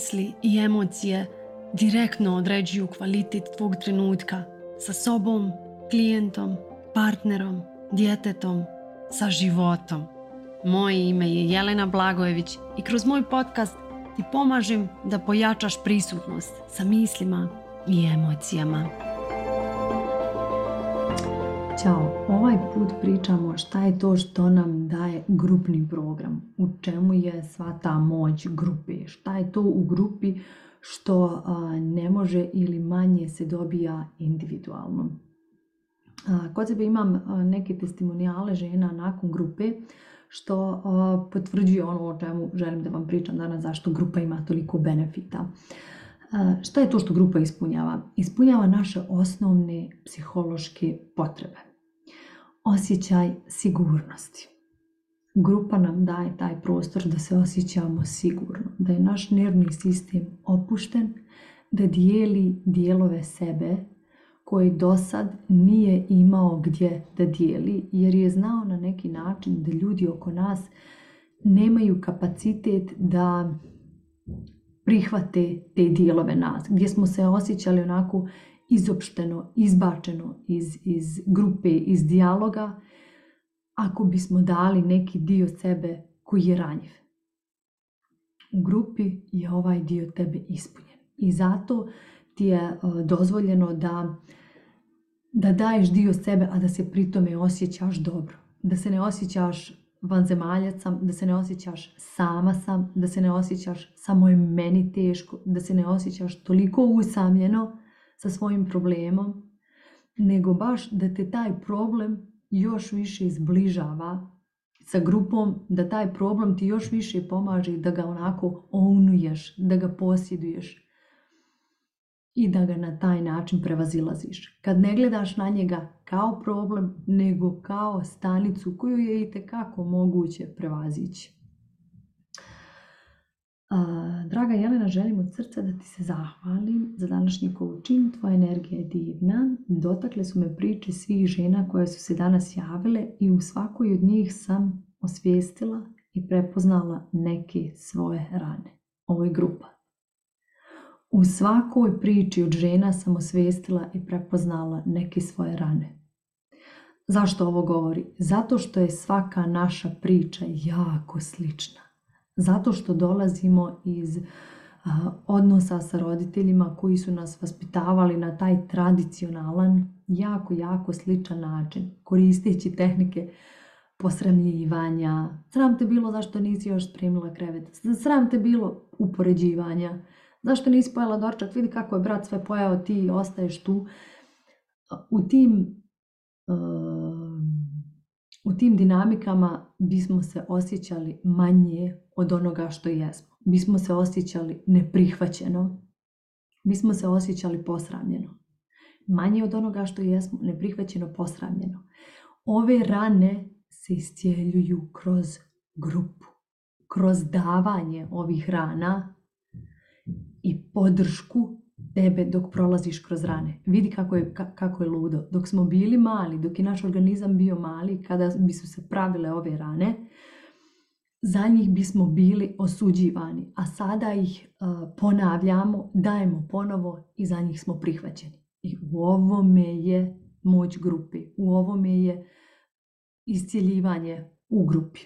misli i emocije direktno određuju kvalitet tvog trenutka sa sobom, klijentom, partnerom, djetetom, sa životom. Moje ime je Jelena Blagojević i kroz moj podcast ti pomažem da pojačaš prisutnost sa mislima i emocijama. Ćao, ovaj put pričamo šta je to što nam daje grupni program, u čemu je sva ta moć grupe, šta je to u grupi što ne može ili manje se dobija individualno. Kod sebe imam neke testimonijale žena nakon grupe što potvrđuje ono o čemu želim da vam pričam danas, zašto grupa ima toliko benefita. Šta je to što grupa ispunjava? Ispunjava naše osnovne psihološke potrebe osjećaj sigurnosti. Grupa nam daje taj prostor da se osjećamo sigurno, da je naš nervni sistem opušten, da dijeli dijelove sebe koji do sad nije imao gdje da dijeli, jer je znao na neki način da ljudi oko nas nemaju kapacitet da prihvate te dijelove nas, gdje smo se osjećali onako izopšteno, izbačeno iz, iz grupe, iz dijaloga, ako bismo dali neki dio sebe koji je ranjiv. U grupi je ovaj dio tebe ispunjen. I zato ti je e, dozvoljeno da, da daješ dio sebe, a da se pritome osjećaš dobro. Da se ne osjećaš vanzemaljac sam, da se ne osjećaš sama sam, da se ne osjećaš samo je meni teško, da se ne osjećaš toliko usamljeno sa svojim problemom, nego baš da te taj problem još više izbližava sa grupom, da taj problem ti još više pomaže da ga onako ownuješ, da ga posjeduješ i da ga na taj način prevazilaziš. Kad ne gledaš na njega kao problem, nego kao stanicu koju je i moguće prevazići. Draga Jelena, želim od srca da ti se zahvalim za današnji coaching. Tvoja energija je divna. Dotakle su me priče svih žena koje su se danas javile i u svakoj od njih sam osvijestila i prepoznala neke svoje rane. Ovo je grupa. U svakoj priči od žena sam osvijestila i prepoznala neke svoje rane. Zašto ovo govori? Zato što je svaka naša priča jako slična zato što dolazimo iz odnosa sa roditeljima koji su nas vaspitavali na taj tradicionalan, jako, jako sličan način, koristeći tehnike posramljivanja, sram te bilo zašto nisi još spremila krevet, sram te bilo upoređivanja, zašto nisi pojela dorčak, vidi kako je brat sve pojao, ti ostaješ tu. U tim u tim dinamikama bismo se osjećali manje od onoga što jesmo. Bismo se osjećali neprihvaćeno. Bismo se osjećali posramljeno. Manje od onoga što jesmo, neprihvaćeno, posramljeno. Ove rane se iscijeljuju kroz grupu. Kroz davanje ovih rana i podršku tebe dok prolaziš kroz rane. Vidi kako je, kako je ludo. Dok smo bili mali, dok je naš organizam bio mali, kada bi su se pravile ove rane, za njih bismo bili osuđivani, a sada ih eh, ponavljamo, dajemo ponovo i za njih smo prihvaćeni. I u ovome je moć grupi, u ovome je iscijeljivanje u grupi.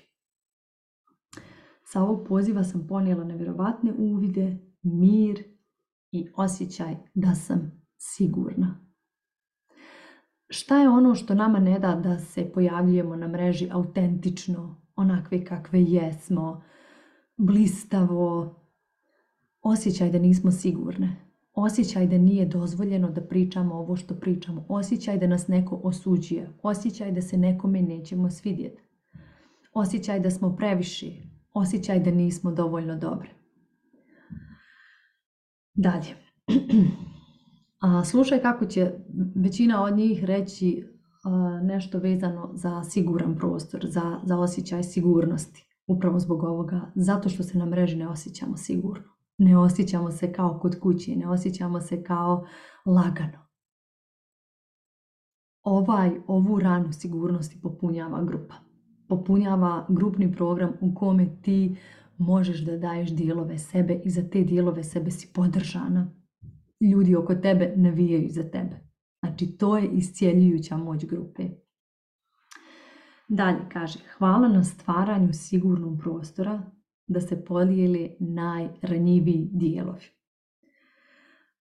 Sa ovog poziva sam ponijela nevjerovatne uvide, mir, i osjećaj da sam sigurna. Šta je ono što nama ne da da se pojavljujemo na mreži autentično, onakve kakve jesmo, blistavo, osjećaj da nismo sigurne, osjećaj da nije dozvoljeno da pričamo ovo što pričamo, osjećaj da nas neko osuđuje, osjećaj da se nekome nećemo svidjeti, osjećaj da smo previši, osjećaj da nismo dovoljno dobre. Dalje. slušaj kako će većina od njih reći nešto vezano za siguran prostor, za, za osjećaj sigurnosti. Upravo zbog ovoga, zato što se na mreži ne osjećamo sigurno. Ne osjećamo se kao kod kući, ne osjećamo se kao lagano. Ovaj, ovu ranu sigurnosti popunjava grupa. Popunjava grupni program u kome ti možeš da daješ dijelove sebe i za te dijelove sebe si podržana. Ljudi oko tebe navijaju za tebe. Znači, to je iscijeljujuća moć grupe. Dalje kaže, hvala na stvaranju sigurnog prostora da se podijeli najranjiviji dijelovi.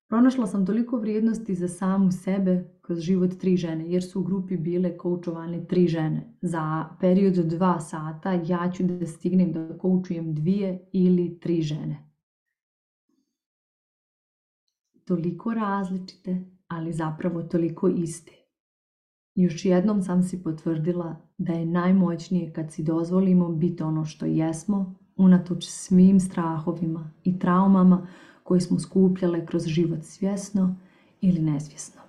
Pronašla sam toliko vrijednosti za samu sebe kroz život tri žene, jer su u grupi bile koučovane tri žene. Za period od dva sata ja ću da stignem da koučujem dvije ili tri žene. Toliko različite, ali zapravo toliko iste. Još jednom sam si potvrdila da je najmoćnije kad si dozvolimo biti ono što jesmo, unatoč svim strahovima i traumama koje smo skupljale kroz život svjesno ili nesvjesno.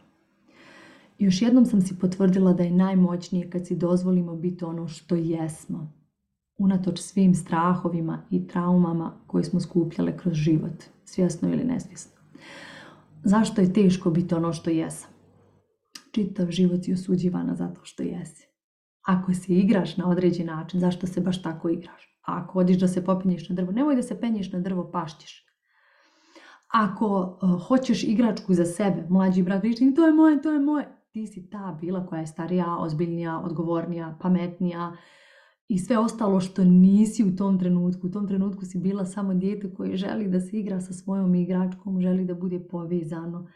Još jednom sam si potvrdila da je najmoćnije kad si dozvolimo biti ono što jesmo, unatoč svim strahovima i traumama koje smo skupljale kroz život, svjesno ili nesvjesno. Zašto je teško biti ono što jesam? Čitav život je osuđivana zato što jesi. Ako se igraš na određen način, zašto se baš tako igraš? A ako odiš da se popinješ na drvo, nemoj da se penješ na drvo, paštiš. Ako e, hoćeš igračku za sebe, mlađi brat to je moje, to je moje, ti si ta bila koja je starija, ozbiljnija, odgovornija, pametnija i sve ostalo što nisi u tom trenutku. U tom trenutku si bila samo dijete koje želi da se igra sa svojom igračkom, želi da bude povezano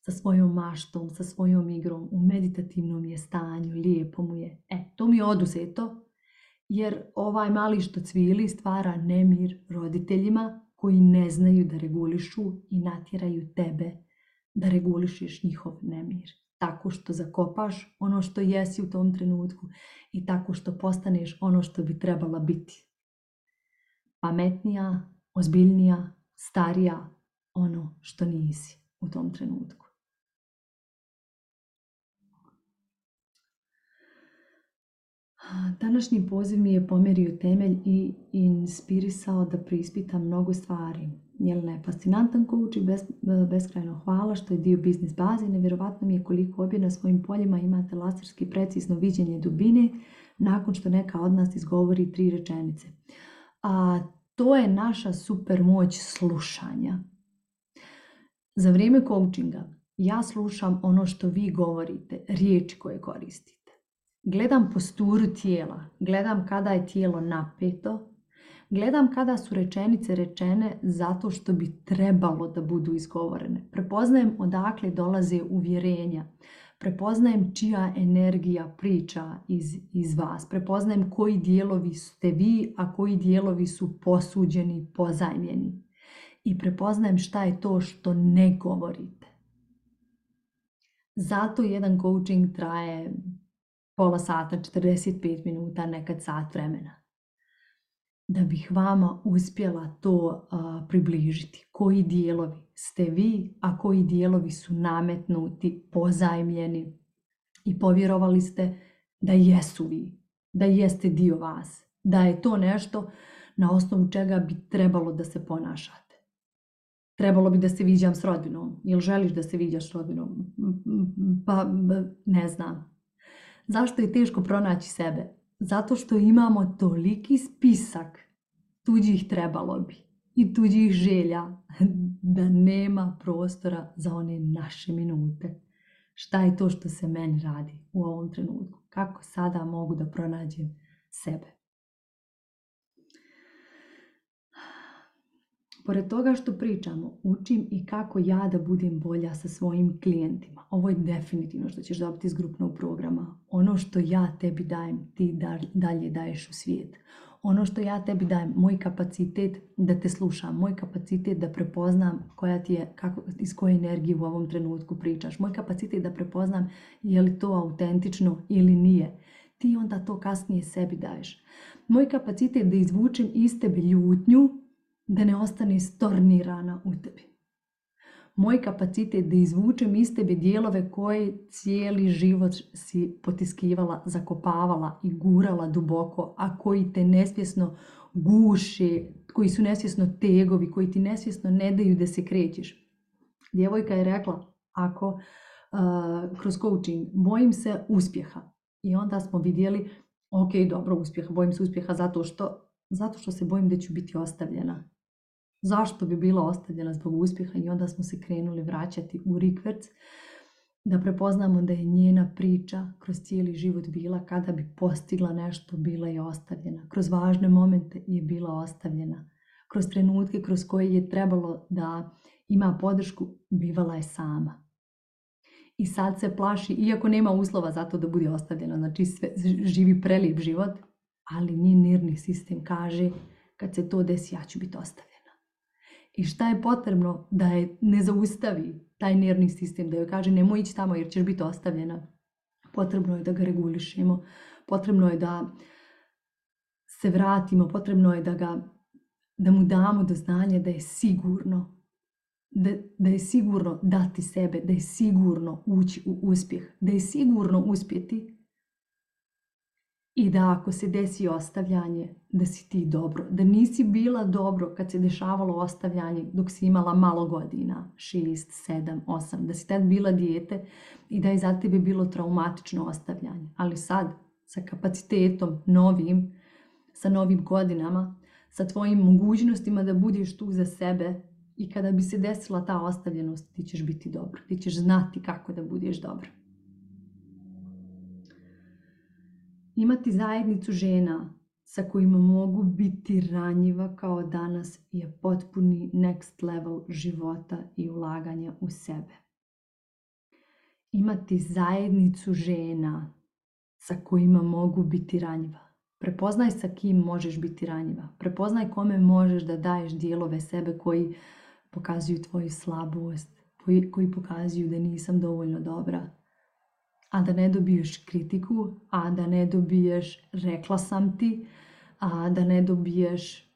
sa svojom maštom, sa svojom igrom, u meditativnom je stanju, lijepo mu je. E, to mi je oduzeto, jer ovaj mali što cvili stvara nemir roditeljima, koji ne znaju da regulišu i natjeraju tebe da regulišiš njihov nemir. Tako što zakopaš ono što jesi u tom trenutku i tako što postaneš ono što bi trebala biti. Pametnija, ozbiljnija, starija ono što nisi u tom trenutku. Današnji poziv mi je pomjerio temelj i inspirisao da priispitam mnogo stvari. Jel ne, fascinantan coach i e, beskrajno hvala što je dio biznis baze. Nevjerovatno mi je koliko obje na svojim poljima imate laserski precizno viđenje dubine nakon što neka od nas izgovori tri rečenice. A to je naša super moć slušanja. Za vrijeme coachinga ja slušam ono što vi govorite, riječi koje koristite. Gledam posturu tijela, gledam kada je tijelo napeto, gledam kada su rečenice rečene zato što bi trebalo da budu izgovorene. Prepoznajem odakle dolaze uvjerenja, prepoznajem čija energija priča iz, iz vas, prepoznajem koji dijelovi ste vi, a koji dijelovi su posuđeni, pozajmljeni. I prepoznajem šta je to što ne govorite. Zato jedan coaching traje pola sata, 45 minuta, nekad sat vremena. Da bih vama uspjela to približiti, koji dijelovi ste vi, a koji dijelovi su nametnuti, pozajmljeni i povjerovali ste da jesu vi, da jeste dio vas, da je to nešto na osnovu čega bi trebalo da se ponašate trebalo bi da se viđam s rodinom. Jel želiš da se viđaš s rodinom? Pa ne znam. Zašto je teško pronaći sebe? Zato što imamo toliki spisak tuđih trebalo bi i tuđih želja da nema prostora za one naše minute. Šta je to što se meni radi u ovom trenutku? Kako sada mogu da pronađem sebe? Pored toga što pričamo, učim i kako ja da budem bolja sa svojim klijentima. Ovo je definitivno što ćeš dobiti iz grupnog programa. Ono što ja tebi dajem, ti dalje daješ u svijet. Ono što ja tebi dajem, moj kapacitet da te slušam, moj kapacitet da prepoznam koja ti je, kako, iz koje energije u ovom trenutku pričaš, moj kapacitet da prepoznam je li to autentično ili nije. Ti onda to kasnije sebi daješ. Moj kapacitet da izvučem iz tebe ljutnju da ne ostane stornirana u tebi. Moj kapacitet da izvučem iz tebe dijelove koje cijeli život si potiskivala, zakopavala i gurala duboko, a koji te nesvjesno guše, koji su nesvjesno tegovi, koji ti nesvjesno ne daju da se krećeš. Djevojka je rekla, ako kroz coaching bojim se uspjeha i onda smo vidjeli, ok, dobro uspjeha, bojim se uspjeha zato što se bojim da ću biti ostavljena zašto bi bila ostavljena zbog uspjeha i onda smo se krenuli vraćati u rikverc da prepoznamo da je njena priča kroz cijeli život bila kada bi postigla nešto bila je ostavljena. Kroz važne momente je bila ostavljena. Kroz trenutke kroz koje je trebalo da ima podršku, bivala je sama. I sad se plaši, iako nema uslova za to da bude ostavljena, znači sve, živi prelijep život, ali njen nirni sistem kaže kad se to desi ja ću biti ostavljena i šta je potrebno da je ne zaustavi taj nervni sistem, da joj kaže nemoj ići tamo jer ćeš biti ostavljena. Potrebno je da ga regulišemo, potrebno je da se vratimo, potrebno je da, ga, da mu damo do znanja da je sigurno, da, da je sigurno dati sebe, da je sigurno ući u uspjeh, da je sigurno uspjeti i da ako se desi ostavljanje, da si ti dobro, da nisi bila dobro kad se dešavalo ostavljanje dok si imala malo godina, 6, 7, 8, da si tad bila dijete i da je za tebe bilo traumatično ostavljanje. Ali sad, sa kapacitetom novim, sa novim godinama, sa tvojim mogućnostima da budeš tu za sebe i kada bi se desila ta ostavljenost, ti ćeš biti dobro, ti ćeš znati kako da budeš dobro. Imati zajednicu žena sa kojima mogu biti ranjiva kao danas je potpuni next level života i ulaganja u sebe. Imati zajednicu žena sa kojima mogu biti ranjiva. Prepoznaj sa kim možeš biti ranjiva. Prepoznaj kome možeš da daješ dijelove sebe koji pokazuju tvoju slabost, koji, koji pokazuju da nisam dovoljno dobra, a da ne dobiješ kritiku, a da ne dobiješ rekla sam ti, a da ne dobiješ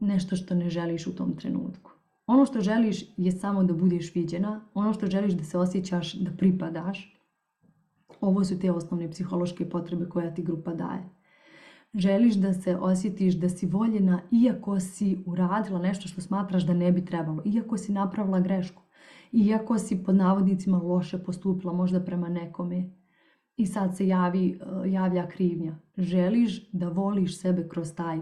nešto što ne želiš u tom trenutku. Ono što želiš je samo da budeš viđena, ono što želiš da se osjećaš, da pripadaš. Ovo su te osnovne psihološke potrebe koja ti grupa daje. Želiš da se osjetiš da si voljena iako si uradila nešto što smatraš da ne bi trebalo, iako si napravila grešku, iako si pod navodnicima loše postupila možda prema nekome, i sad se javi, eh, javlja krivnja. Želiš da voliš sebe kroz taj,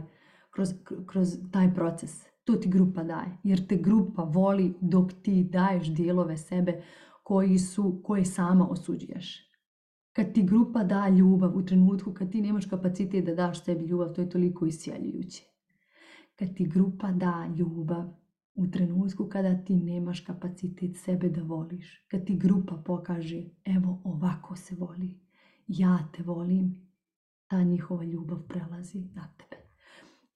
kroz, taj proces. To ti grupa daje. Jer te grupa voli dok ti daješ dijelove sebe koji su, koje sama osuđuješ. Kad ti grupa da ljubav u trenutku kad ti nemaš kapacitet da daš sebi ljubav, to je toliko isjeljujuće. Kad ti grupa da ljubav u trenutku kada ti nemaš kapacitet sebe da voliš, kad ti grupa pokaže evo ovako se voli, ja te volim, ta njihova ljubav prelazi na tebe.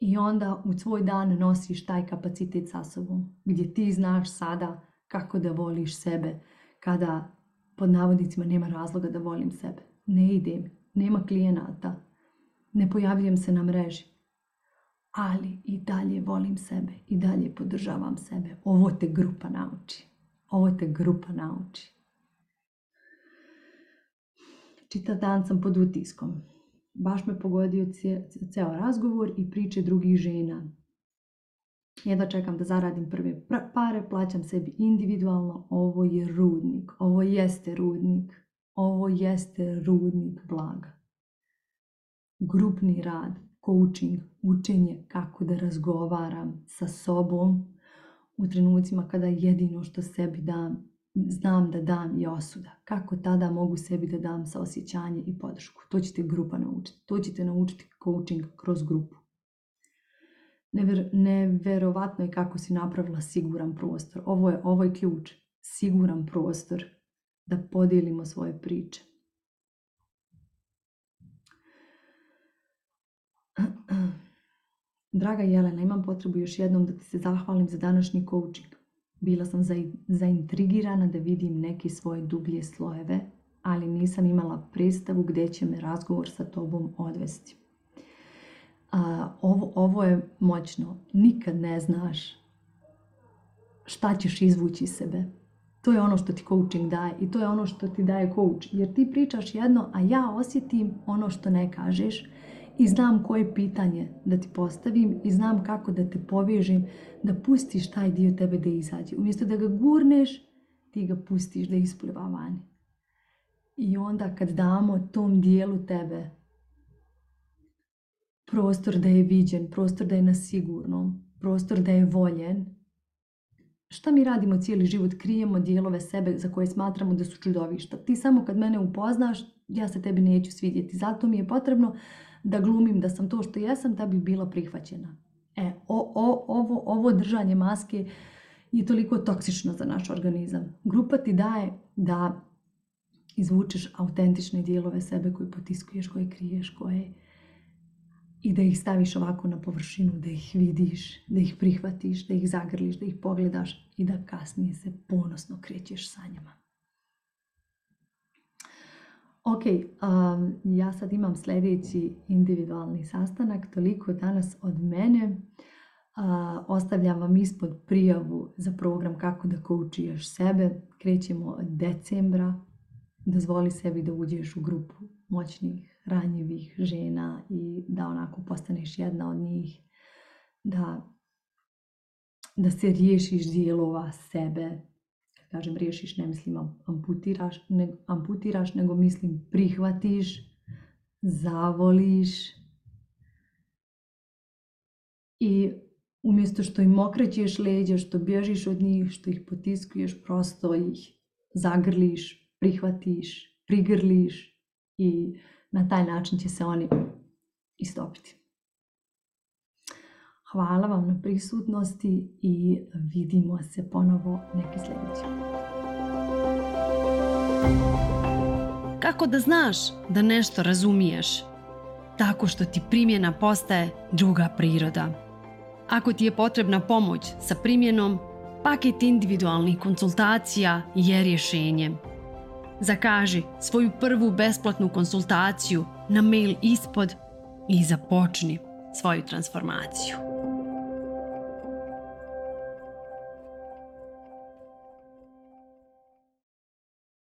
I onda u svoj dan nosiš taj kapacitet sa sobom, gdje ti znaš sada kako da voliš sebe, kada pod navodnicima nema razloga da volim sebe. Ne idem, nema klijenata, ne pojavljujem se na mreži, ali i dalje volim sebe i dalje podržavam sebe. Ovo te grupa nauči. Ovo te grupa nauči. Čitav dan sam pod utiskom. Baš me pogodio ceo razgovor i priče drugih žena. Jedva čekam da zaradim prve pare, plaćam sebi individualno. Ovo je rudnik. Ovo jeste rudnik. Ovo jeste rudnik blaga. Grupni rad, coaching, učenje kako da razgovaram sa sobom u trenucima kada jedino što sebi dam znam da dam i osuda. Kako tada mogu sebi da dam osjećanje i podršku? To ćete grupa naučiti. To ćete naučiti coaching kroz grupu. Never, neverovatno je kako si napravila siguran prostor. Ovo je, ovo ključ. Siguran prostor da podijelimo svoje priče. Draga Jelena, imam potrebu još jednom da ti se zahvalim za današnji coaching. Bila sam zaintrigirana da vidim neke svoje dublje slojeve, ali nisam imala predstavu gdje će me razgovor sa tobom odvesti. ovo, ovo je moćno. Nikad ne znaš šta ćeš izvući iz sebe. To je ono što ti coaching daje i to je ono što ti daje coach. Jer ti pričaš jedno, a ja osjetim ono što ne kažeš i znam koje pitanje da ti postavim i znam kako da te povežem, da pustiš taj dio tebe da izađe. Umjesto da ga gurneš, ti ga pustiš da ispliva vani. I onda kad damo tom dijelu tebe prostor da je viđen, prostor da je na sigurnom, prostor da je voljen, šta mi radimo cijeli život? Krijemo dijelove sebe za koje smatramo da su čudovišta. Ti samo kad mene upoznaš, ja se tebi neću svidjeti. Zato mi je potrebno da glumim da sam to što jesam da bi bila prihvaćena. E, o, o, ovo, ovo držanje maske je toliko toksično za naš organizam. Grupa ti daje da izvučeš autentične dijelove sebe koje potiskuješ, koje kriješ, koje i da ih staviš ovako na površinu, da ih vidiš, da ih prihvatiš, da ih zagrliš, da ih pogledaš i da kasnije se ponosno krećeš sa njima. Ok, um, ja sad imam sljedeći individualni sastanak, toliko danas od mene. Uh, ostavljam vam ispod prijavu za program kako da koučiješ sebe. Krećemo od decembra. Dozvoli sebi da uđeš u grupu moćnih, ranjivih žena i da onako postaneš jedna od njih. Da, da se riješiš dijelova sebe kažem riješiš, ne mislim amputiraš, amputiraš nego mislim prihvatiš, zavoliš i umjesto što im okrećeš leđe, što bježiš od njih, što ih potiskuješ, prosto ih zagrliš, prihvatiš, prigrliš i na taj način će se oni istopiti. Hvala vam na prisutnosti i vidimo se ponovo neki sljedeći. Kako da znaš da nešto razumiješ? Tako što ti primjena postaje druga priroda. Ako ti je potrebna pomoć sa primjenom, paket individualnih konsultacija je rješenje. Zakaži svoju prvu besplatnu konsultaciju na mail ispod i započni svoju transformaciju.